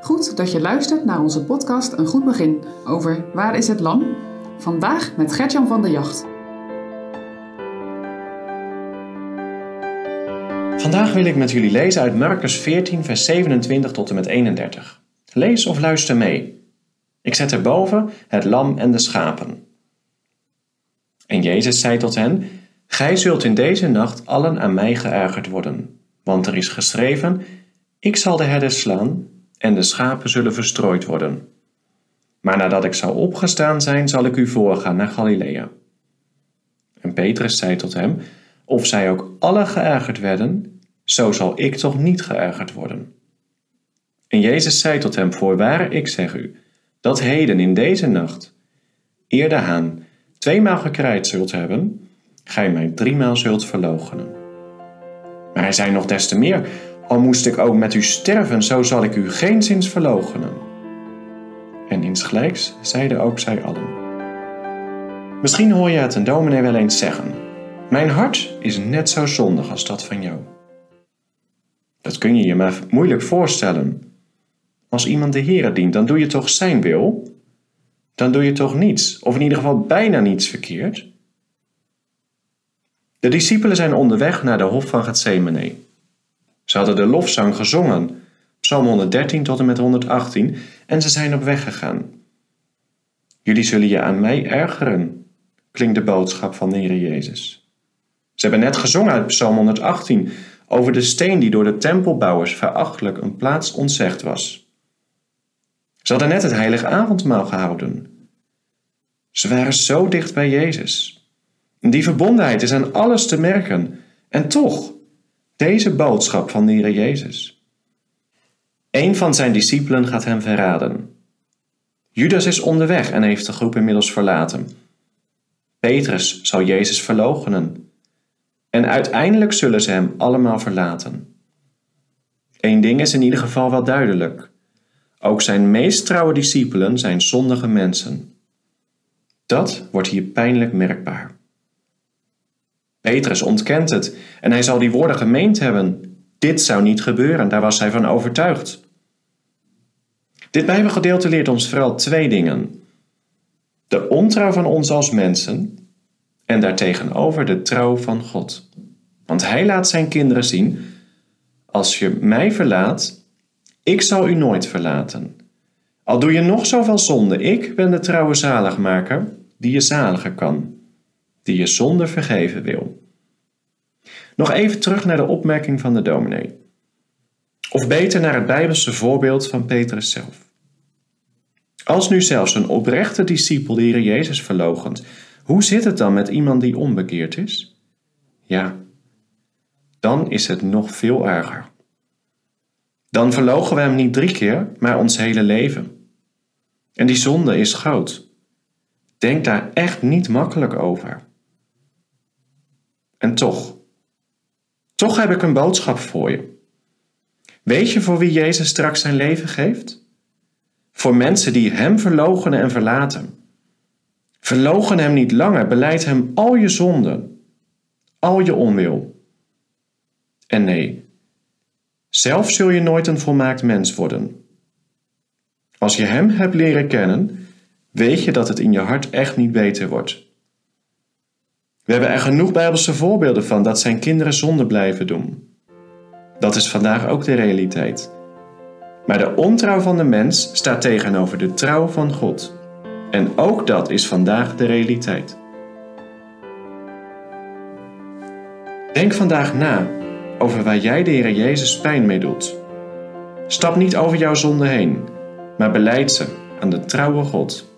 Goed dat je luistert naar onze podcast Een Goed Begin over Waar is het Lam? Vandaag met Gertjan van der Jacht. Vandaag wil ik met jullie lezen uit Marcus 14, vers 27 tot en met 31. Lees of luister mee. Ik zet erboven het lam en de schapen. En Jezus zei tot hen: Gij zult in deze nacht allen aan mij geërgerd worden, want er is geschreven: Ik zal de herders slaan en de schapen zullen verstrooid worden. Maar nadat ik zou opgestaan zijn, zal ik u voorgaan naar Galilea. En Petrus zei tot hem: Of zij ook alle geërgerd werden, zo zal ik toch niet geërgerd worden. En Jezus zei tot hem: Voorwaar, ik zeg u, dat heden in deze nacht, eer de haan tweemaal gekraaid zult hebben, gij mij driemaal zult verloochenen. Maar hij zei nog des te meer: Al moest ik ook met u sterven, zo zal ik u geen zins verloochenen. En insgelijks zeiden ook zij allen. Misschien hoor je het een dominee wel eens zeggen: Mijn hart is net zo zondig als dat van jou. Dat kun je je maar moeilijk voorstellen. Als iemand de Heer dient, dan doe je toch zijn wil? Dan doe je toch niets, of in ieder geval bijna niets verkeerd? De discipelen zijn onderweg naar de hof van Gethsemane. Ze hadden de lofzang gezongen, Psalm 113 tot en met 118, en ze zijn op weg gegaan. Jullie zullen je aan mij ergeren, klinkt de boodschap van de Jezus. Ze hebben net gezongen uit Psalm 118 over de steen die door de tempelbouwers verachtelijk een plaats ontzegd was. Ze hadden net het heilige avondmaal gehouden. Ze waren zo dicht bij Jezus. Die verbondenheid is aan alles te merken. En toch, deze boodschap van de Heer Jezus. Een van zijn discipelen gaat hem verraden. Judas is onderweg en heeft de groep inmiddels verlaten. Petrus zal Jezus verloochenen. En uiteindelijk zullen ze hem allemaal verlaten. Eén ding is in ieder geval wel duidelijk. Ook zijn meest trouwe discipelen zijn zondige mensen. Dat wordt hier pijnlijk merkbaar. Petrus ontkent het en hij zal die woorden gemeend hebben. Dit zou niet gebeuren, daar was hij van overtuigd. Dit Bijbelgedeelte leert ons vooral twee dingen. De ontrouw van ons als mensen en daartegenover de trouw van God. Want hij laat zijn kinderen zien, als je mij verlaat, ik zal u nooit verlaten. Al doe je nog zoveel zonde, ik ben de trouwe zaligmaker die je zaligen kan die je zonde vergeven wil. Nog even terug naar de opmerking van de dominee. Of beter naar het Bijbelse voorbeeld van Petrus zelf. Als nu zelfs een oprechte discipel de Heer Jezus verlogent, hoe zit het dan met iemand die onbekeerd is? Ja, dan is het nog veel erger. Dan verlogen we hem niet drie keer, maar ons hele leven. En die zonde is groot. Denk daar echt niet makkelijk over. En toch, toch heb ik een boodschap voor je. Weet je voor wie Jezus straks zijn leven geeft? Voor mensen die Hem verloochenen en verlaten. Verlogen Hem niet langer, beleid Hem al je zonden, al je onwil. En nee, zelf zul je nooit een volmaakt mens worden. Als je Hem hebt leren kennen, weet je dat het in je hart echt niet beter wordt. We hebben er genoeg Bijbelse voorbeelden van dat zijn kinderen zonde blijven doen. Dat is vandaag ook de realiteit. Maar de ontrouw van de mens staat tegenover de trouw van God. En ook dat is vandaag de realiteit. Denk vandaag na over waar jij de Heer Jezus pijn mee doet. Stap niet over jouw zonde heen, maar beleid ze aan de trouwe God.